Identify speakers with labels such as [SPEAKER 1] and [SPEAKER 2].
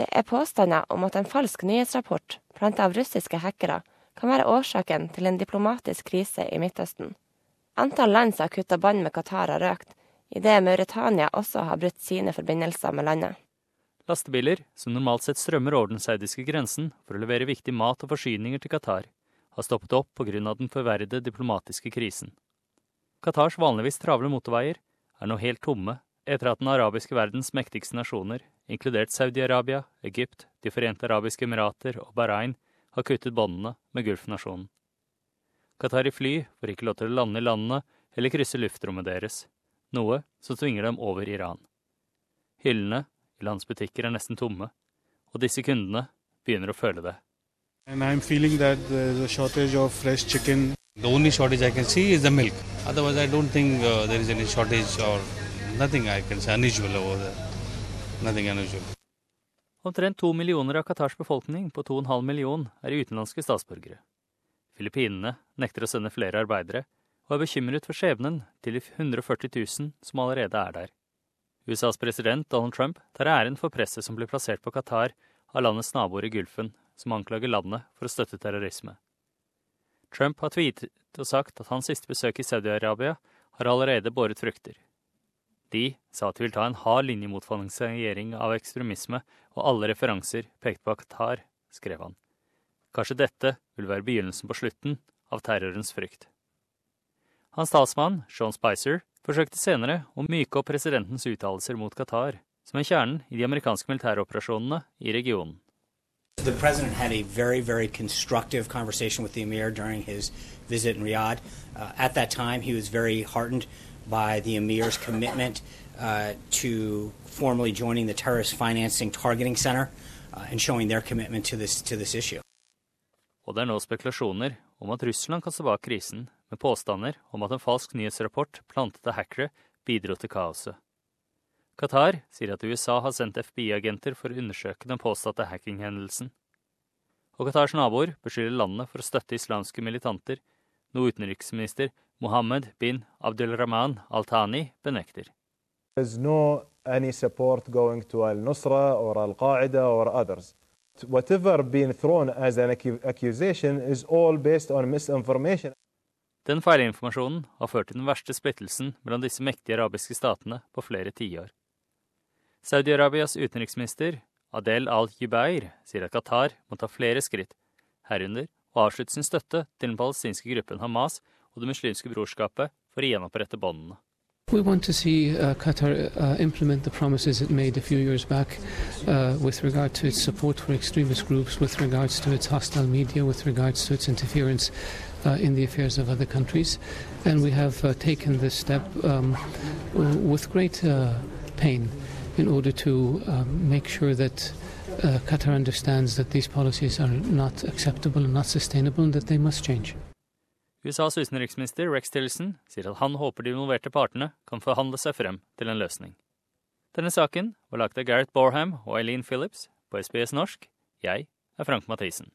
[SPEAKER 1] Det er påstander om at en falsk nyhetsrapport blant av russiske hackere kan være årsaken til en diplomatisk krise i Midtøsten. Antall land som har kutta bånd med Qatar har økt, idet Mauritania også har brutt sine forbindelser med landet.
[SPEAKER 2] Lastebiler, som normalt sett strømmer over den saudiske grensen for å levere viktig mat og forsyninger til Qatar, har stoppet opp pga. den forverrede diplomatiske krisen. Qatars vanligvis travle motorveier er nå helt tomme etter at den arabiske verdens mektigste nasjoner, inkludert Saudi-Arabia, Egypt, De forente arabiske emirater og Bahrain, har kuttet båndene med Gulfnasjonen. Qatari fly får ikke lov til å lande i landene eller krysse luftrommet deres, noe som tvinger dem over Iran. Hyllene i landsbutikker er nesten tomme, og disse kundene begynner å føle det.
[SPEAKER 3] And I'm feeling that there's a shortage of fresh chicken.
[SPEAKER 4] The only shortage I can see is the milk. Otherwise, I don't think uh, there is any shortage or nothing I can say unusual over there. Nothing unusual.
[SPEAKER 2] Omtrent to millioner av Qatars befolkning på 2,5 million er utenlandske statsborgere. Filippinene nekter å sende flere arbeidere, og er bekymret for skjebnen til de 140 000 som allerede er der. USAs president Donald Trump tar æren for presset som blir plassert på Qatar av landets naboer i Gulfen, som anklager landet for å støtte terrorisme. Trump har tweetet og sagt at hans siste besøk i Saudi-Arabia har allerede båret frukter. De sa at de vil ta en hard linje mot finansiering av ekstremisme, og alle referanser pekte på Qatar, skrev han. Kanskje dette vil være begynnelsen på slutten av terrorens frykt. Hans talsmann, Sean Spicer, forsøkte senere å myke opp presidentens uttalelser mot Qatar, som er kjernen i de amerikanske militæroperasjonene i regionen.
[SPEAKER 5] The president had a very, very constructive conversation with the emir during his visit in Riyadh. Uh, at that time, he was very heartened by the emir's commitment uh, to formally joining the Terrorist Financing Targeting Center uh, and showing their commitment to this, to this issue.
[SPEAKER 2] Og det er nå spekulasjoner om at Russland kan stå bak krisen, med påstander om at en falsk nyhetsrapport plantet av hackere bidro til kaoset. Qatar sier at USA har sendt FBI-agenter for å undersøke den påståtte hackinghendelsen. Og Qatars naboer beskylder landet for å støtte islamske militanter, noe utenriksminister Mohammed bin Abdulrahman Al-Thani benekter.
[SPEAKER 6] There's no any support going to Al-Nusra or Al-Qaeda or others. Whatever being thrown as an accusation is all based on misinformation.
[SPEAKER 2] Den feilinformasjonen har ført til den verste splittelsen mellom disse mektige arabiske statene på flere tiår. Saudi-Arabias utenriksminister Adel al-Jubeir sier at Qatar må ta flere skritt, herunder å avslutte sin støtte til den palestinske gruppen Hamas og Det muslimske brorskapet for å gjenopprette båndene.
[SPEAKER 7] We want to see uh, Qatar uh, implement the promises it made a few years back uh, with regard to its support for extremist groups, with regards to its hostile media, with regards to its interference uh, in the affairs of other countries. And we have uh, taken this step um, with great uh, pain in order to um, make sure that uh, Qatar understands that these policies are not acceptable and not sustainable and that they must change.
[SPEAKER 2] USAs utenriksminister Rex Tillerson sier at han håper de involverte partene kan forhandle seg frem til en løsning. Denne saken var lagt av Gareth Borham og Eileen Phillips på SBS norsk. Jeg er Frank Mathisen.